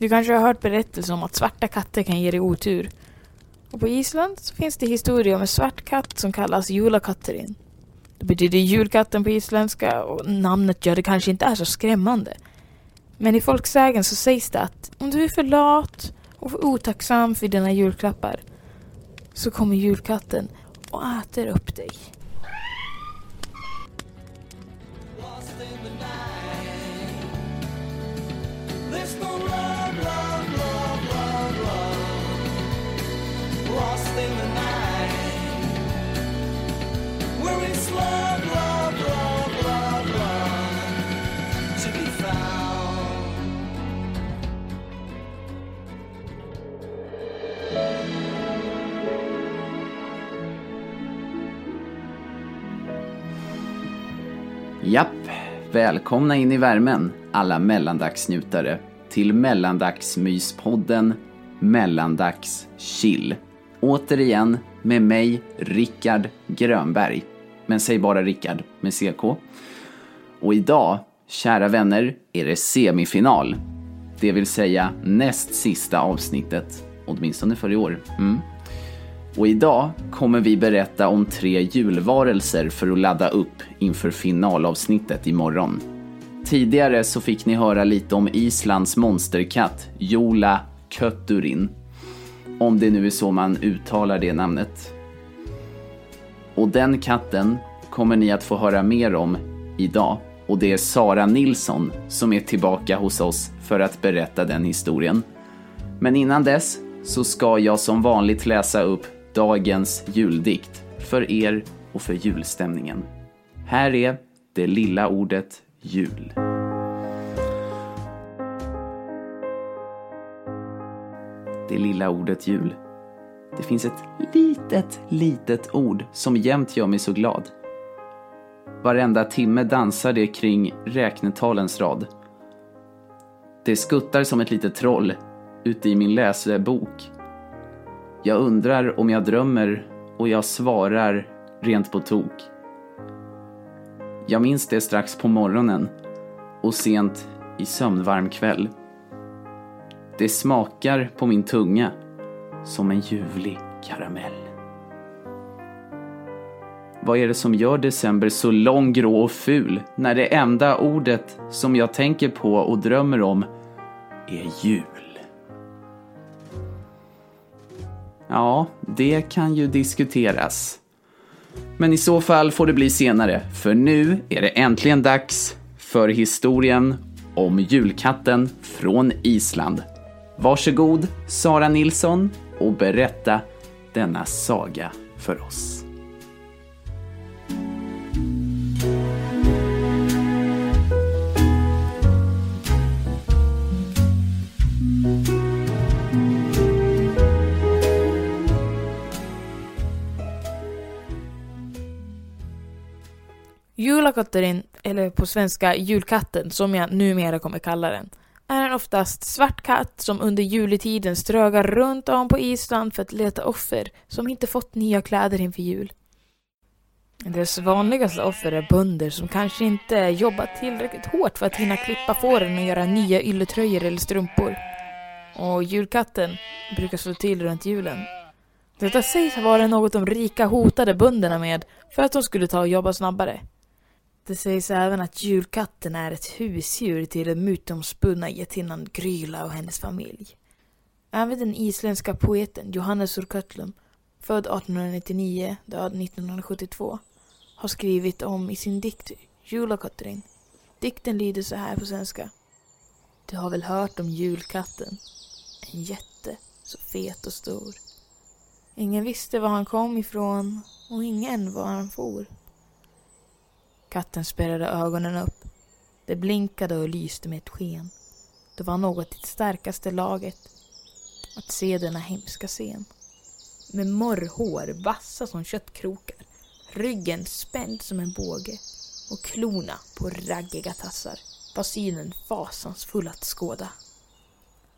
Du kanske har hört berättelser om att svarta katter kan ge dig otur. Och på Island så finns det historier om en svart katt som kallas Julakatterin. Det betyder julkatten på isländska och namnet gör det kanske inte är så skrämmande. Men i folksägen så sägs det att om du är för lat och för otacksam för dina julklappar så kommer julkatten och äter upp dig. Lost in the night. Japp, välkomna in i värmen alla mellandagsnjutare till mellandagsmyspodden Mellandags chill. Återigen med mig, Rickard Grönberg. Men säg bara Rickard med CK. Och idag, kära vänner, är det semifinal. Det vill säga näst sista avsnittet, åtminstone för i år. Mm. Och idag kommer vi berätta om tre julvarelser för att ladda upp inför finalavsnittet imorgon. Tidigare så fick ni höra lite om Islands monsterkatt, Jola Kötturin. Om det nu är så man uttalar det namnet. Och den katten kommer ni att få höra mer om idag. Och det är Sara Nilsson som är tillbaka hos oss för att berätta den historien. Men innan dess så ska jag som vanligt läsa upp dagens juldikt för er och för julstämningen. Här är det lilla ordet jul. Det lilla ordet jul. Det finns ett litet, litet ord som jämt gör mig så glad. Varenda timme dansar det kring räknetalens rad. Det skuttar som ett litet troll ute i min läsebok. Jag undrar om jag drömmer och jag svarar rent på tok. Jag minns det strax på morgonen och sent i sömnvarm kväll. Det smakar på min tunga som en ljuvlig karamell. Vad är det som gör december så lång, grå och ful när det enda ordet som jag tänker på och drömmer om är jul? Ja, det kan ju diskuteras. Men i så fall får det bli senare, för nu är det äntligen dags för historien om julkatten från Island. Varsågod, Sara Nilsson, och berätta denna saga för oss. Julakatten, eller på svenska julkatten som jag numera kommer kalla den, är en oftast svart katt som under juletiden strögar runt om på Island för att leta offer som inte fått nya kläder inför jul. Deras vanligaste offer är bönder som kanske inte jobbat tillräckligt hårt för att hinna klippa fåren och göra nya ylletröjor eller strumpor. Och julkatten brukar slå till runt julen. Detta sägs ha varit något de rika hotade bönderna med för att de skulle ta och jobba snabbare. Det sägs även att julkatten är ett husdjur till den mytomspunna getinnan Gryla och hennes familj. Även den isländska poeten Johannes Urkötlum, född 1899, död 1972, har skrivit om i sin dikt Julakattering. Dikten lyder så här på svenska. Du har väl hört om julkatten? En jätte, så fet och stor. Ingen visste var han kom ifrån och ingen var han for. Katten spärrade ögonen upp. Det blinkade och lyste med ett sken. Det var något i det starkaste laget. Att se denna hemska scen. Med morrhår, vassa som köttkrokar. Ryggen spänd som en båge. Och klorna på raggiga tassar var synen fasansfull att skåda.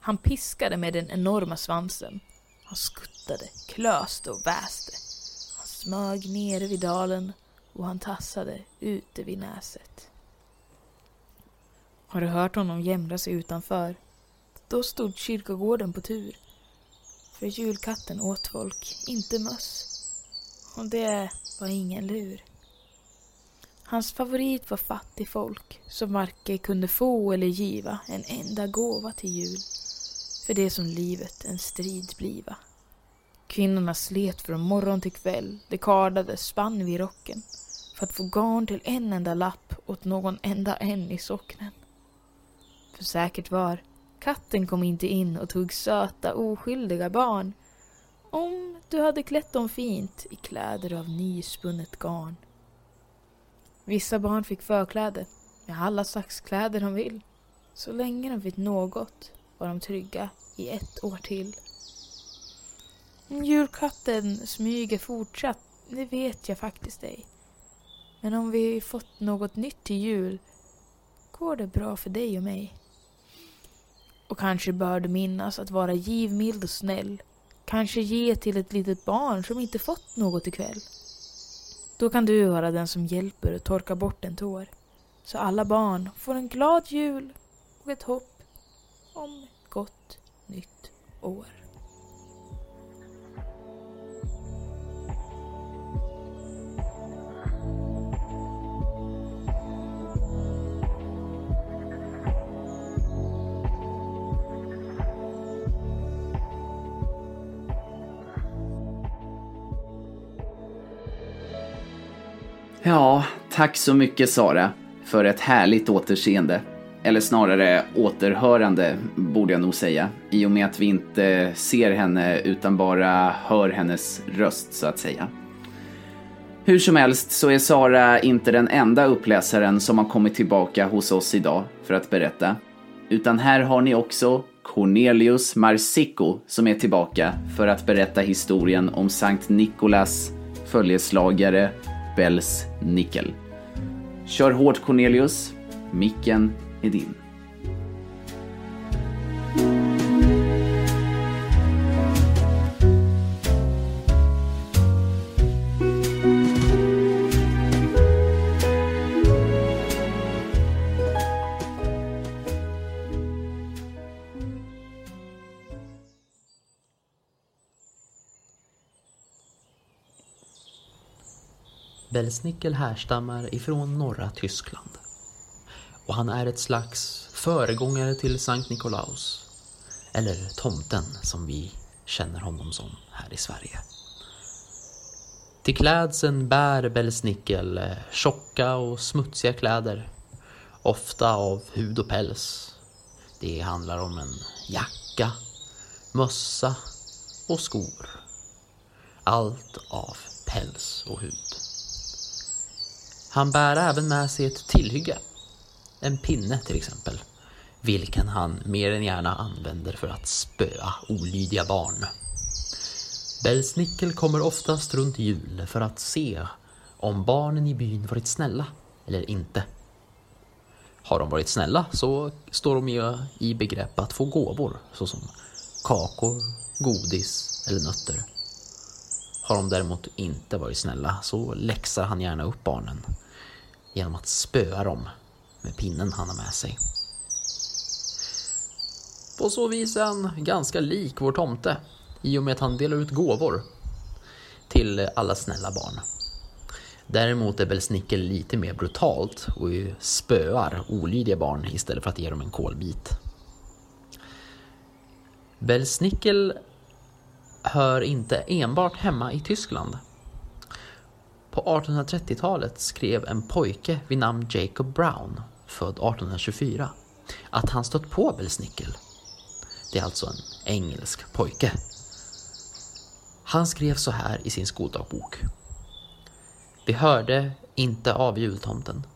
Han piskade med den enorma svansen. Han skuttade, klöste och väste. Han smög nere vid dalen och han tassade ute vid näset. Har du hört honom jämra sig utanför? då stod kyrkogården på tur. För julkatten åt folk, inte möss. Och det var ingen lur. Hans favorit var fattigfolk som varken kunde få eller giva en enda gåva till jul. För det som livet en strid bliva. Kvinnorna slet från morgon till kväll, de kardade spann vid rocken för att få garn till en enda lapp åt någon enda en i socknen. För säkert var, katten kom inte in och tog söta oskyldiga barn om du hade klätt dem fint i kläder av nyspunnet garn. Vissa barn fick förkläde med alla slags kläder de vill. Så länge de fick något var de trygga i ett år till. Om julkatten smyger fortsatt, det vet jag faktiskt ej. Men om vi fått något nytt till jul går det bra för dig och mig. Och kanske bör du minnas att vara givmild och snäll. Kanske ge till ett litet barn som inte fått något ikväll. Då kan du vara den som hjälper och torkar bort en tår. Så alla barn får en glad jul och ett hopp om ett gott nytt år. Ja, tack så mycket Sara för ett härligt återseende. Eller snarare återhörande, borde jag nog säga. I och med att vi inte ser henne utan bara hör hennes röst, så att säga. Hur som helst så är Sara inte den enda uppläsaren som har kommit tillbaka hos oss idag för att berätta. Utan här har ni också Cornelius Marsico som är tillbaka för att berätta historien om Sankt Nikolas följeslagare Bells Nickel. Kör hårt Cornelius, micken är din. Belsnickel härstammar ifrån norra Tyskland. Och han är ett slags föregångare till Sankt Nikolaus. Eller tomten som vi känner honom som här i Sverige. Till klädseln bär Belsnickel eh, tjocka och smutsiga kläder. Ofta av hud och päls. Det handlar om en jacka, mössa och skor. Allt av päls och hud. Han bär även med sig ett tillhygge. En pinne till exempel. Vilken han mer än gärna använder för att spöa olydiga barn. Bellsnickel kommer oftast runt jul för att se om barnen i byn varit snälla eller inte. Har de varit snälla så står de ju i begrepp att få gåvor såsom kakor, godis eller nötter. Har de däremot inte varit snälla så läxar han gärna upp barnen genom att spöa dem med pinnen han har med sig. På så vis är han ganska lik vår tomte i och med att han delar ut gåvor till alla snälla barn. Däremot är Belsnickel lite mer brutalt och spöar olydiga barn istället för att ge dem en kolbit. Belsnickel hör inte enbart hemma i Tyskland. På 1830-talet skrev en pojke vid namn Jacob Brown, född 1824, att han stött på Belsnickel. Det är alltså en engelsk pojke. Han skrev så här i sin skoldagbok. Vi hörde inte av jultomten.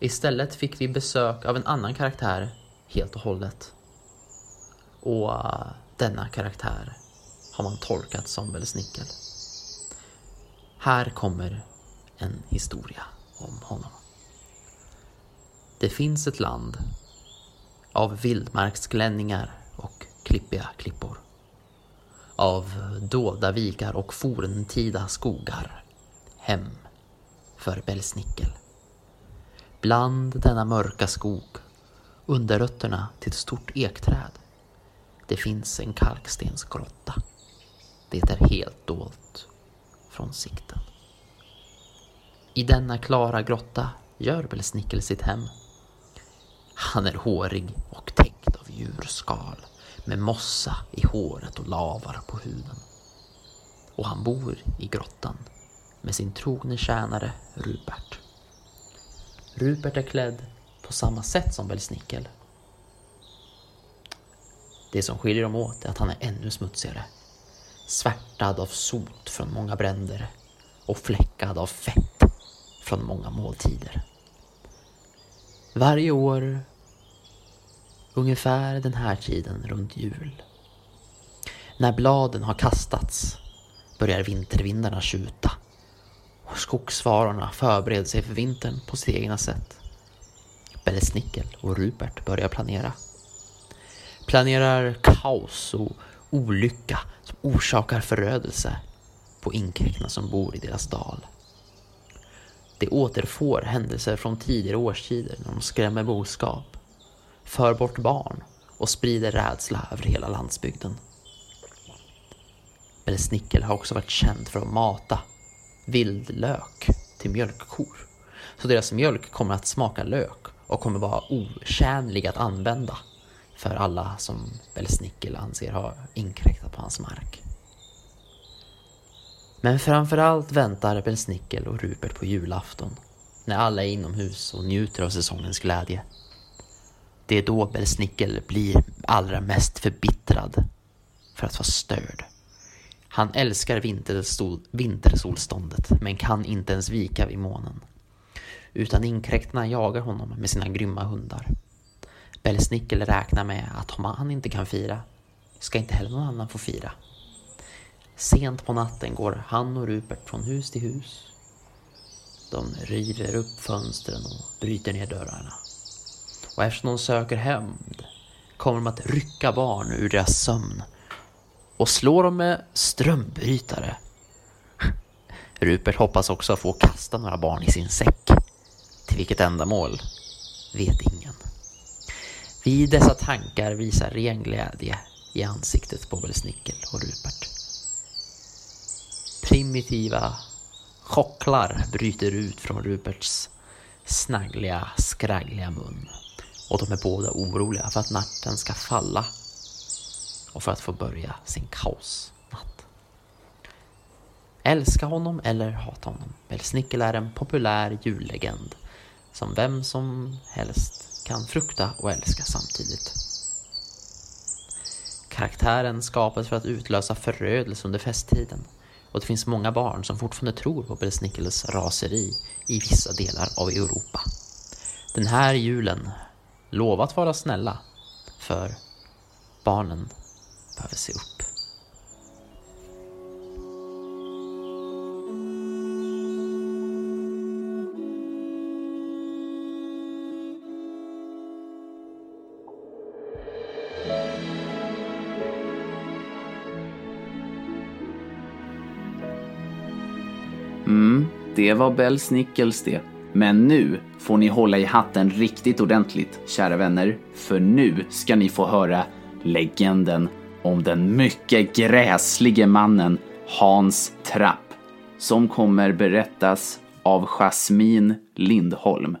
Istället fick vi besök av en annan karaktär helt och hållet. Och uh, denna karaktär har man tolkat som Belsnickel. Här kommer en historia om honom. Det finns ett land av vildmarksklänningar och klippiga klippor. Av dolda vikar och forntida skogar. Hem för Belsnickel. Bland denna mörka skog, under rötterna till ett stort ekträd, det finns en kalkstensgrotta. Det är helt dolt från sikten. I denna klara grotta gör Belsnickel sitt hem. Han är hårig och täckt av djurskal med mossa i håret och lavar på huden. Och han bor i grottan med sin trogne tjänare Rupert. Rupert är klädd på samma sätt som Belsnickel. Det som skiljer dem åt är att han är ännu smutsigare. Svärtad av sot från många bränder och fläckad av fett från många måltider. Varje år, ungefär den här tiden runt jul, när bladen har kastats börjar vintervindarna tjuta och skogsvarorna förbereder sig för vintern på sitt egna sätt. Belle Snickel och Rupert börjar planera. Planerar kaos och olycka som orsakar förödelse på inkräktarna som bor i deras dal. De återfår händelser från tidigare årstider när de skrämmer boskap, för bort barn och sprider rädsla över hela landsbygden. Bellesnickel har också varit känd för att mata vildlök till mjölkkor. Så deras mjölk kommer att smaka lök och kommer vara otjänlig att använda för alla som Belsnickel anser har inkräktat på hans mark. Men framförallt väntar Belsnickel och Rupert på julafton när alla är inomhus och njuter av säsongens glädje. Det är då Belsnickel blir allra mest förbittrad för att vara störd. Han älskar vintersol, vintersolståndet men kan inte ens vika vid månen. Utan inkräktarna jagar honom med sina grymma hundar. Bellsnickel räknar med att om han inte kan fira ska inte heller någon annan få fira. Sent på natten går han och Rupert från hus till hus. De river upp fönstren och bryter ner dörrarna. Och eftersom de söker hämnd kommer de att rycka barn ur deras sömn och slå dem med strömbrytare. Rupert hoppas också få kasta några barn i sin säck. Till vilket ändamål vet ingen. Vid dessa tankar visar ren glädje i ansiktet på Belsnickel och Rupert. Primitiva chocklar bryter ut från Ruperts snaggliga, skraggliga mun. Och de är båda oroliga för att natten ska falla och för att få börja sin kaosnatt. Älska honom eller hata honom. Belsnickel är en populär jullegend som vem som helst kan frukta och älska samtidigt. Karaktären skapas för att utlösa förödelse under festtiden och det finns många barn som fortfarande tror på Belsnickels raseri i vissa delar av Europa. Den här julen, lova att vara snälla, för barnen behöver se upp. Det var Bells Nickels det. Men nu får ni hålla i hatten riktigt ordentligt, kära vänner. För nu ska ni få höra legenden om den mycket gräslige mannen Hans Trapp. Som kommer berättas av Jasmin Lindholm.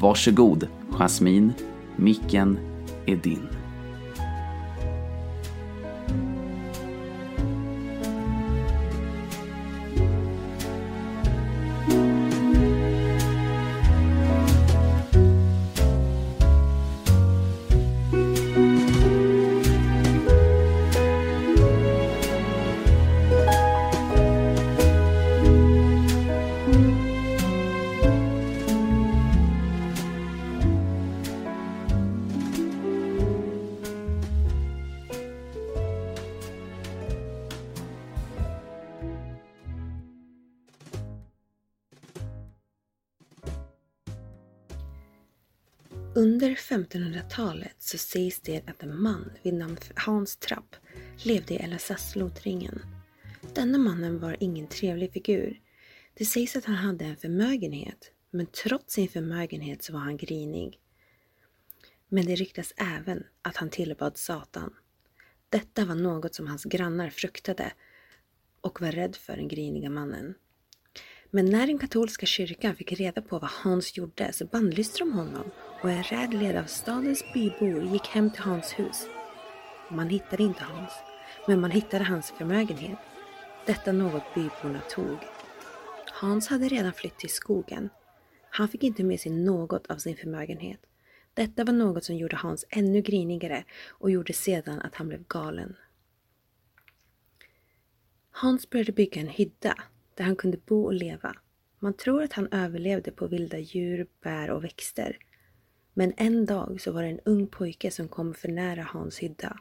Varsågod, Jasmin. Micken är din. Under 1500-talet så sägs det att en man vid namn Hans Trapp levde i LSS-lotringen. Denna mannen var ingen trevlig figur. Det sägs att han hade en förmögenhet, men trots sin förmögenhet så var han grinig. Men det ryktas även att han tillbad Satan. Detta var något som hans grannar fruktade och var rädd för den griniga mannen. Men när den katolska kyrkan fick reda på vad Hans gjorde så bannlyste de honom och en räd led av stadens bybor gick hem till Hans hus. Man hittade inte Hans, men man hittade hans förmögenhet. Detta något byborna tog. Hans hade redan flytt till skogen. Han fick inte med sig något av sin förmögenhet. Detta var något som gjorde Hans ännu grinigare och gjorde sedan att han blev galen. Hans började bygga en hydda där han kunde bo och leva. Man tror att han överlevde på vilda djur, bär och växter. Men en dag så var det en ung pojke som kom för nära Hans hydda.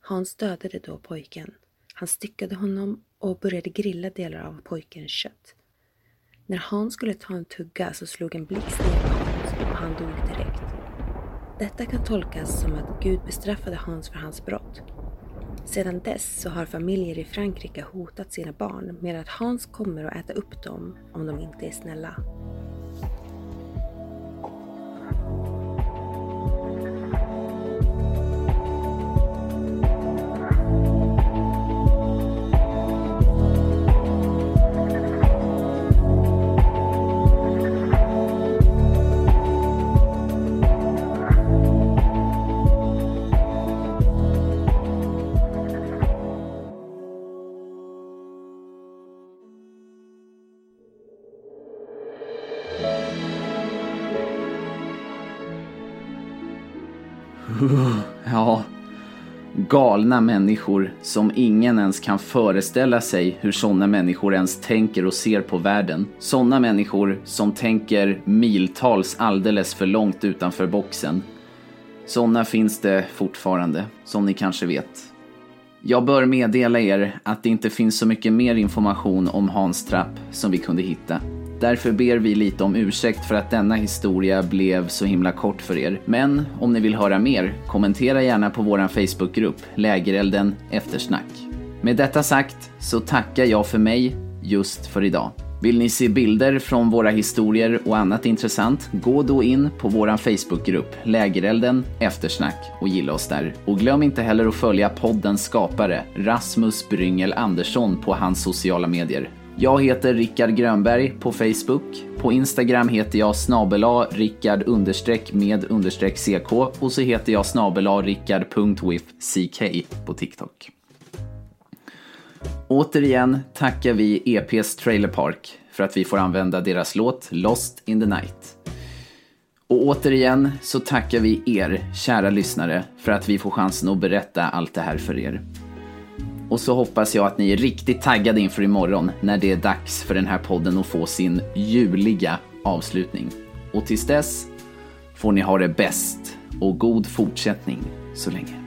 Hans dödade då pojken. Han styckade honom och började grilla delar av pojkens kött. När Hans skulle ta en tugga så slog en blixt ner på Hans och han dog direkt. Detta kan tolkas som att Gud bestraffade Hans för hans brott. Sedan dess så har familjer i Frankrike hotat sina barn med att Hans kommer att äta upp dem om de inte är snälla. Galna människor som ingen ens kan föreställa sig hur sådana människor ens tänker och ser på världen. Sådana människor som tänker miltals alldeles för långt utanför boxen. Sådana finns det fortfarande, som ni kanske vet. Jag bör meddela er att det inte finns så mycket mer information om Hans Trapp som vi kunde hitta. Därför ber vi lite om ursäkt för att denna historia blev så himla kort för er. Men om ni vill höra mer, kommentera gärna på vår Facebookgrupp Lägerelden Eftersnack. Med detta sagt så tackar jag för mig just för idag. Vill ni se bilder från våra historier och annat intressant? Gå då in på vår Facebookgrupp Lägerelden Eftersnack och gilla oss där. Och glöm inte heller att följa poddens skapare Rasmus Bryngel Andersson på hans sociala medier. Jag heter Rickard Grönberg på Facebook. På Instagram heter jag snabela rickard med understreck ck och så heter jag snabela rickard.withck på TikTok. Återigen tackar vi EPs Trailer Park för att vi får använda deras låt Lost in the Night. Och återigen så tackar vi er, kära lyssnare, för att vi får chansen att berätta allt det här för er. Och så hoppas jag att ni är riktigt taggade inför imorgon när det är dags för den här podden att få sin juliga avslutning. Och tills dess får ni ha det bäst och god fortsättning så länge.